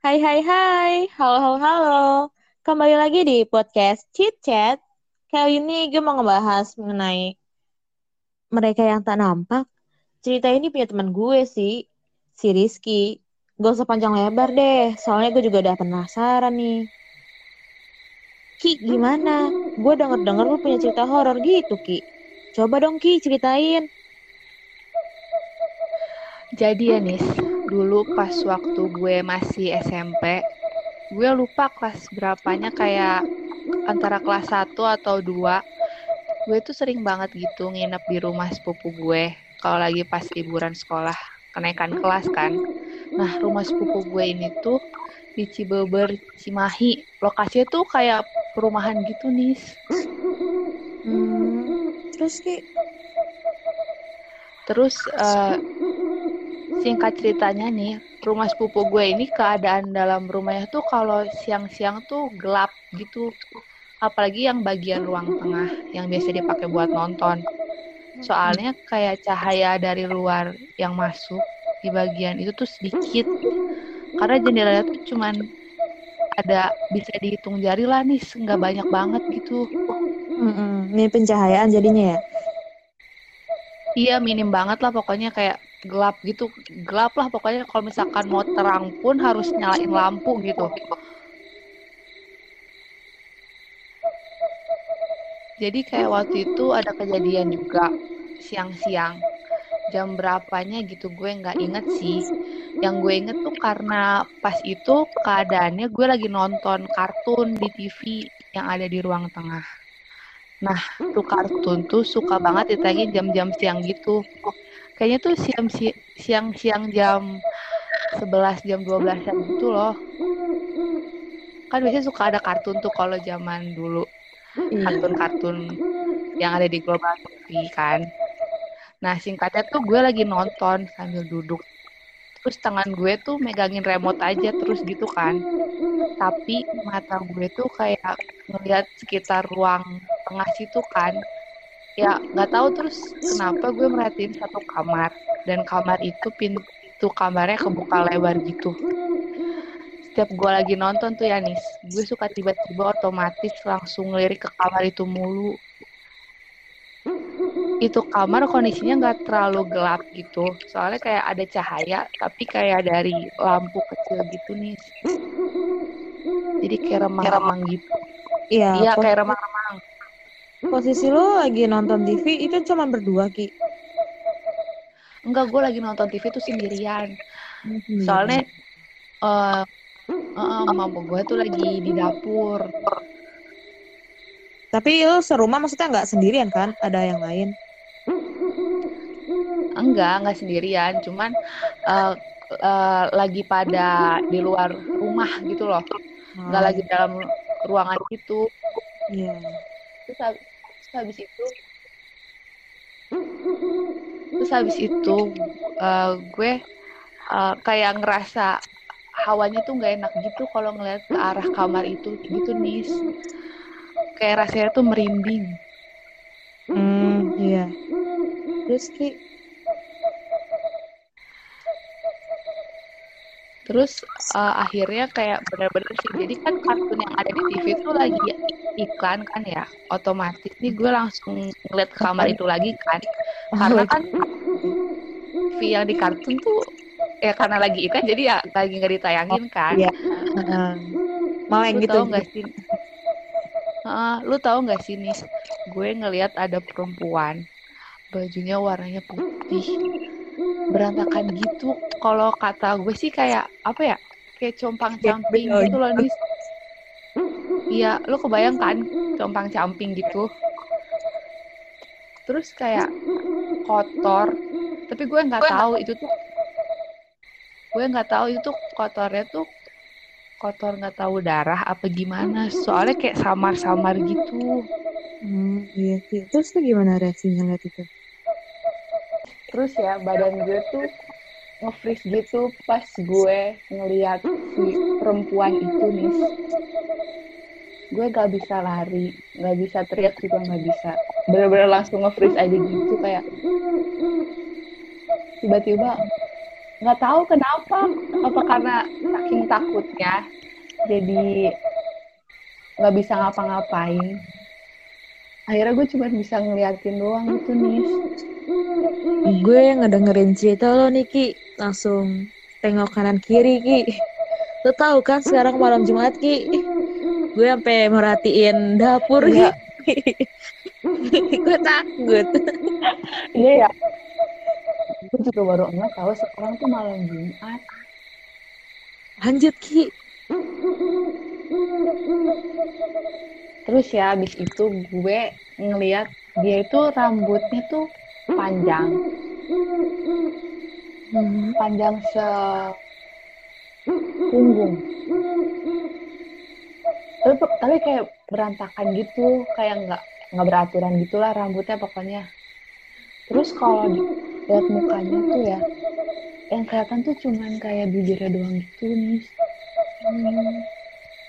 Hai hai hai, halo halo halo. Kembali lagi di podcast Chit Chat. Kali ini gue mau ngebahas mengenai mereka yang tak nampak. Cerita ini punya teman gue sih, si Rizky. Gak usah panjang lebar deh, soalnya gue juga udah penasaran nih. Ki, gimana? Gue denger-denger lu punya cerita horor gitu, Ki. Coba dong, Ki, ceritain. Jadi ya Nis, dulu pas waktu gue masih SMP, gue lupa kelas berapanya kayak antara kelas 1 atau 2. Gue tuh sering banget gitu nginep di rumah sepupu gue kalau lagi pas liburan sekolah, kenaikan kelas kan. Nah, rumah sepupu gue ini tuh di Cibeber, Cimahi. Lokasinya tuh kayak perumahan gitu, Nis. Hmm, terus Ki? Terus uh, singkat ceritanya nih, rumah sepupu gue ini keadaan dalam rumahnya tuh kalau siang-siang tuh gelap gitu. Apalagi yang bagian ruang tengah yang biasa dipakai buat nonton. Soalnya kayak cahaya dari luar yang masuk di bagian itu tuh sedikit. Karena jendelanya tuh cuman ada bisa dihitung jari lah nih, nggak banyak banget gitu. Mm-mm. Ini pencahayaan jadinya ya? Iya minim banget lah pokoknya kayak gelap gitu gelap lah pokoknya kalau misalkan mau terang pun harus nyalain lampu gitu. Jadi kayak waktu itu ada kejadian juga siang-siang. Jam berapanya gitu gue nggak inget sih. Yang gue inget tuh karena pas itu keadaannya gue lagi nonton kartun di TV yang ada di ruang tengah. Nah tuh kartun tuh suka banget ditayangin jam-jam siang gitu kayaknya tuh siang siang siang jam 11 jam 12 jam gitu loh. Kan biasanya suka ada kartun tuh kalau zaman dulu. Iya. kartun-kartun yang ada di Global TV kan. Nah singkatnya tuh gue lagi nonton sambil duduk. Terus tangan gue tuh megangin remote aja terus gitu kan. Tapi mata gue tuh kayak ngeliat sekitar ruang tengah situ kan ya nggak tahu terus kenapa gue merhatiin satu kamar. Dan kamar itu pintu kamarnya kebuka lebar gitu. Setiap gue lagi nonton tuh ya nis gue suka tiba-tiba otomatis langsung ngelirik ke kamar itu mulu. Itu kamar kondisinya nggak terlalu gelap gitu. Soalnya kayak ada cahaya tapi kayak dari lampu kecil gitu nih jadi kayak remang-remang gitu. Iya iya kayak remang-remang posisi lo lagi nonton TV itu cuma berdua ki? Enggak gue lagi nonton TV tuh sendirian. Hmm. soalnya uh, uh, mama gue tuh lagi di dapur. Tapi lo serumah maksudnya nggak sendirian kan? Ada yang lain? Enggak enggak sendirian. Cuman uh, uh, lagi pada di luar rumah gitu loh. Nggak lagi dalam ruangan Iya. Yeah. Terus terus habis itu terus habis itu uh, gue uh, kayak ngerasa hawanya tuh nggak enak gitu kalau ngeliat ke arah kamar itu gitu nih kayak rasanya tuh merinding. Hmm iya. Terus ki terus uh, akhirnya kayak benar-benar sih jadi kan kartun yang ada di TV itu lagi iklan kan ya otomatis nih gue langsung ngeliat ke kamar itu lagi kan karena kan TV yang di kartun tuh ya karena lagi iklan jadi ya lagi nggak ditayangin kan. iya. mau yang gitu tau gak sih uh, lu tau nggak sih nih gue ngeliat ada perempuan bajunya warnanya putih berantakan gitu. Kalau kata gue sih kayak apa ya kayak compang camping gitu loh nih iya lu kebayang kan? Compang camping gitu. Terus kayak kotor. Tapi gue nggak tahu itu tuh. Gue nggak tahu itu tuh kotornya tuh kotor nggak tahu darah apa gimana. Soalnya kayak samar-samar gitu. Hmm, iya sih. Terus tuh gimana reaksinya lihat itu terus ya badan gue tuh nge-freeze gitu pas gue ngeliat si perempuan itu nih gue gak bisa lari gak bisa teriak juga gak bisa. Bener-bener langsung nge-freeze aja gitu kayak tiba-tiba nggak tahu kenapa apa karena saking takutnya jadi nggak bisa ngapa-ngapain. Akhirnya gue cuma bisa ngeliatin doang itu nih gue ngedengerin cerita lo nih Ki. Langsung tengok kanan kiri Ki. Lo tahu kan sekarang malam Jumat Ki? Gue sampai merhatiin dapur. Ki. Gue takut. Iya ya. Gue juga baru nggak tahu sekarang tuh malam Jumat. Lanjut Ki. Terus ya abis itu gue ngeliat dia itu rambutnya tuh panjang Hmm. panjang se punggung tapi, tapi kayak berantakan gitu kayak nggak nggak beraturan gitulah rambutnya pokoknya terus kalau lihat mukanya tuh ya yang kelihatan tuh cuman kayak bibirnya doang gitu nih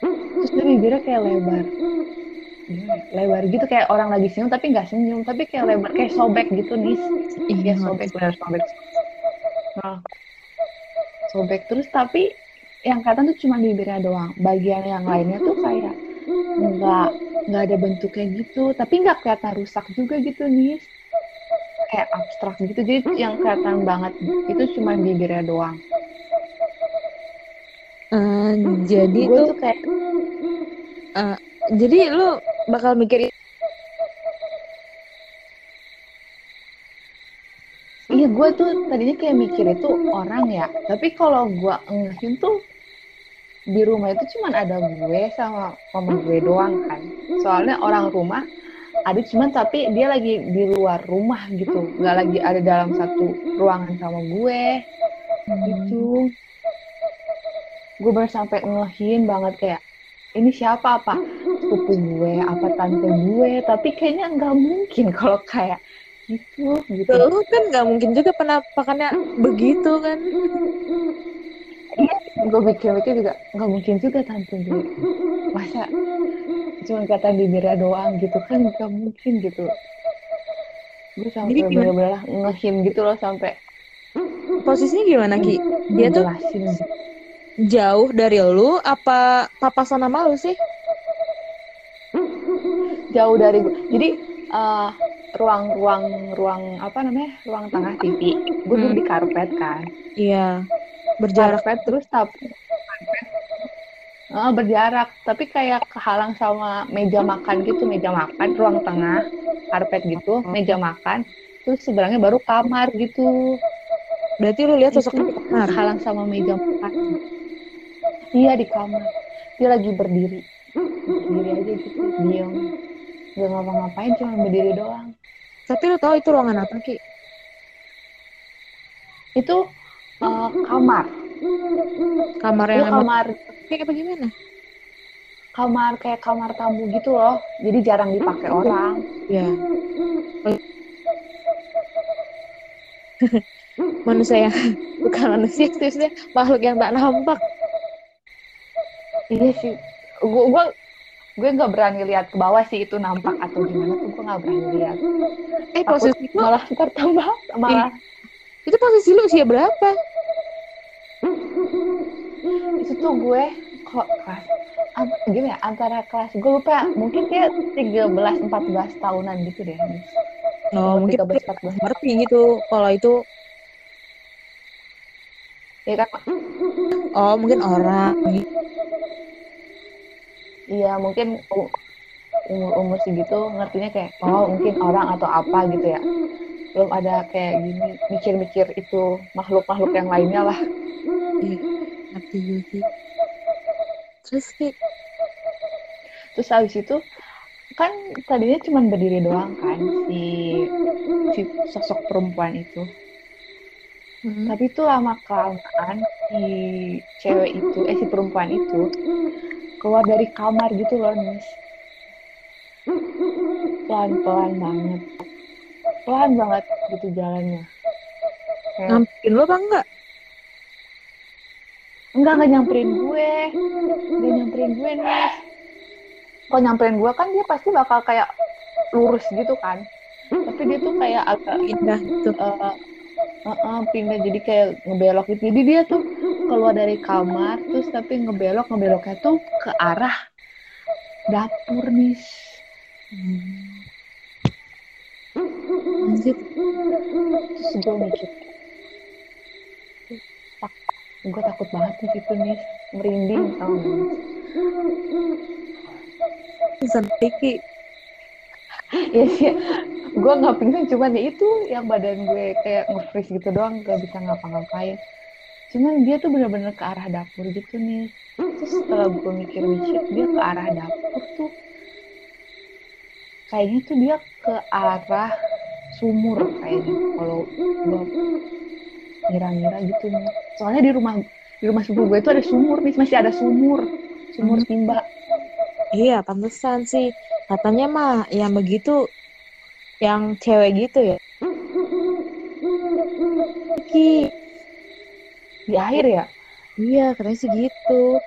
terus dia bibirnya kayak lebar? Lebar gitu kayak orang lagi senyum tapi nggak senyum tapi kayak lebar kayak sobek gitu nih iya sobek benar sobek. Nah sobek terus tapi yang kelihatan tuh cuma bibirnya doang. Bagian yang lainnya tuh kayak nggak nggak ada bentuknya gitu tapi nggak kelihatan rusak juga gitu nih kayak abstrak gitu jadi yang kelihatan banget itu cuma bibirnya doang. Eh, jadi tuh tuh kayak jadi lu bakal mikir Iya, gue tuh tadinya kayak mikir itu orang ya. Tapi kalau gue engehin tuh di rumah itu cuman ada gue sama mama gue doang kan. Soalnya orang rumah ada cuman tapi dia lagi di luar rumah gitu, nggak lagi ada dalam satu ruangan sama gue gitu. Gue baru sampai ngehin banget kayak ini siapa apa sepupu gue apa tante gue? Tapi kayaknya nggak mungkin kalau kayak gitu gitu. Lu kan nggak mungkin juga penampakannya begitu kan? Gue pikir-pikir juga nggak mungkin juga tante gue. Masa cuma kata bibirnya doang gitu kan? Nggak mungkin gitu. Gue sampai bener-bener ngehin gitu loh sampai posisinya gimana Ki? Dia tuh. Jauh dari lu apa papasan sama lu sih? Jauh dari gue jadi eh, ruang ruang ruang apa namanya? Ruang tengah TV gue duduk Hmm. di karpet kan. Iya berjarak. Karpet terus tapi Eh, berjarak. Tapi kayak kehalang sama meja makan gitu meja makan ruang tengah karpet gitu meja makan. Terus sebenarnya baru kamar gitu. Berarti lu lihat sosoknya di kamar? kehalang sama meja makan iya di kamar. Dia lagi berdiri. Berdiri aja gitu diem. Nggak ngapa-ngapain cuma berdiri doang. Tapi lu tahu itu ruangan apa Ki? Itu eh, kamar. Kamar itu yang emang kamar. Kayak apa gimana kamar kayak kamar tamu gitu loh. Jadi jarang dipakai orang. Ya manusia yang bukan manusia maksudnya makhluk yang tak nampak Iya sih, gue gue gue nggak berani lihat ke bawah sih itu nampak atau gimana tuh gue nggak berani lihat. eh Takut posisi lu malah ntar tambah malah itu posisi lu usia berapa itu tuh gue kok kelas an- gimana ya antara kelas gue lupa mungkin kayak 13 14 tahunan gitu deh. no Umur mungkin 13 14 ngerti gitu kalau itu ya kan oh mungkin orang. Iya mungkin umur umur segitu ngertinya kayak oh mungkin orang atau apa gitu ya. Belum ada kayak gini mikir-mikir itu makhluk-makhluk yang lainnya lah. Iya, ngerti sih. Terus Ki, terus habis itu kan tadinya cuma berdiri doang kan si si sosok perempuan itu hmm, tapi itu lama kelamaan si cewek itu eh si perempuan itu keluar dari kamar gitu loh nis pelan pelan banget. Pelan banget gitu jalannya. Kayak lo apa enggak? enggak enggak nyamperin gue. Enggak nyamperin gue nis kalau nyamperin gue kan dia pasti bakal kayak lurus gitu kan. Tapi dia tuh kayak agak Indah gitu. eh, uh -uh, pindah jadi kayak ngebelok gitu jadi dia tuh keluar dari kamar terus tapi ngebelok ngebeloknya tuh ke arah dapur nih Hmm. Lanjut. terus mikir tak gue takut banget nih gitu nih merinding tau gak Sedih Ki. ya sih. Gue nggak pingsan cuman ya itu yang badan gue kayak nge-freeze gitu doang gak bisa ngapa-ngapain. Cuman dia tuh bener-bener ke arah dapur gitu nih. Terus setelah gue mikir-mikir dia ke arah dapur tuh. Kayaknya tuh dia ke arah sumur kayaknya kalau gue ngira-ngira gitu nih. Soalnya di rumah di rumah sepupu gue tuh ada sumur nih masih ada sumur sumur timba Iya, pantesan sih. Katanya mah yang begitu yang cewek gitu ya. Ki. di air ya Iya, katanya sih gitu.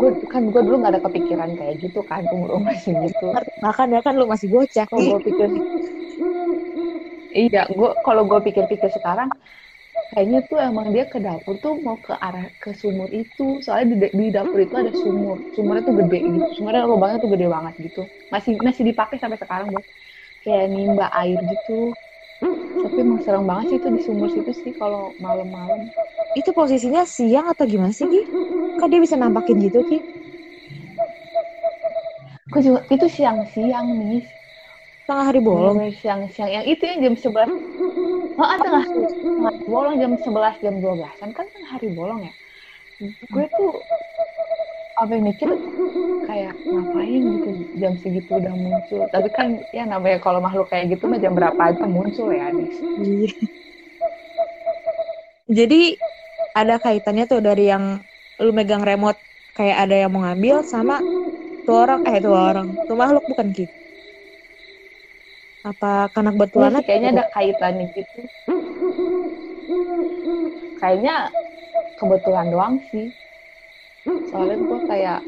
gue kan gue dulu nggak ada kepikiran kayak gitu kan umur umur segitu Makan ya kan lu masih bocah, kalau Ki. gue pikir iya gue kalau gue pikir-pikir sekarang kayaknya tuh emang dia ke dapur tuh mau ke arah ke sumur itu. Soalnya di, di dapur itu ada sumur. Sumurnya tuh gede gitu. Sumurnya lubangnya tuh gede banget gitu. Masih masih dipakai sampai sekarang buat kayak nimba air gitu. Tapi emang serem banget sih itu di sumur situ sih kalau malam-malam. Itu posisinya siang atau gimana sih, Ki? Kok dia bisa nampakin gitu, Ki? gue juga itu siang-siang nih Tengah hari bolong. Bener-bener siang-siang. Yang itu yang jam 11 oh ah, tengah tengah hari bolong jam 11 jam 12 kan kan tengah hari bolong ya? Gue tuh apa yang mikir kayak ngapain gitu jam segitu udah muncul. Tapi kan ya namanya kalau makhluk kayak gitu mah jam berapa aja muncul ya Anis Iya. Jadi ada kaitannya tuh dari yang lu megang remote kayak ada yang mau ngambil sama tuh orang eh tuh orang tuh makhluk bukan Ki? Apa sih, aja? kayaknya ada kaitannya gitu kayaknya kebetulan doang sih. Soalnya gue kayak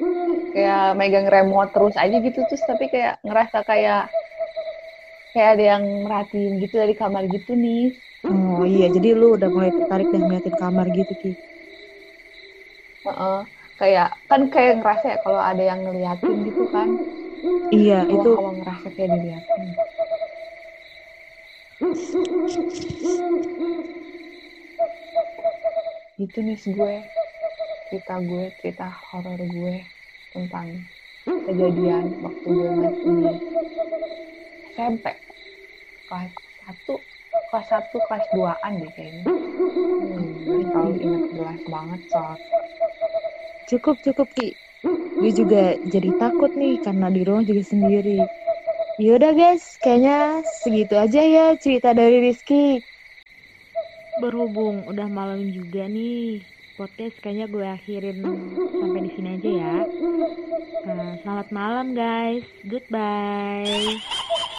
kayak megang remote terus aja gitu terus tapi kayak ngerasa kayak kayak ada yang merhatiin gitu dari kamar gitu nih. Oh iya, jadi lu udah mulai tertarik dan ngeliatin kamar gitu Ki. Heeh. kayak kan kayak ngerasa ya kalau ada yang ngeliatin gitu kan. Iya, itu awal-awal ngerasa kayak diliatin gitu nih gue cerita gue cerita horor gue tentang kejadian waktu gue masih SMP kelas satu kelas satu kelas 2an deh kayaknya hmm, selalu ingat jelas banget soal cukup cukup Ki. Gue juga jadi takut nih karena di rumah juga sendiri. Yaudah guys, kayaknya segitu aja ya cerita dari Rizky. Berhubung udah malam juga nih, podcast kayaknya gue akhirin sampai di sini aja ya. Nah, selamat malam guys, goodbye.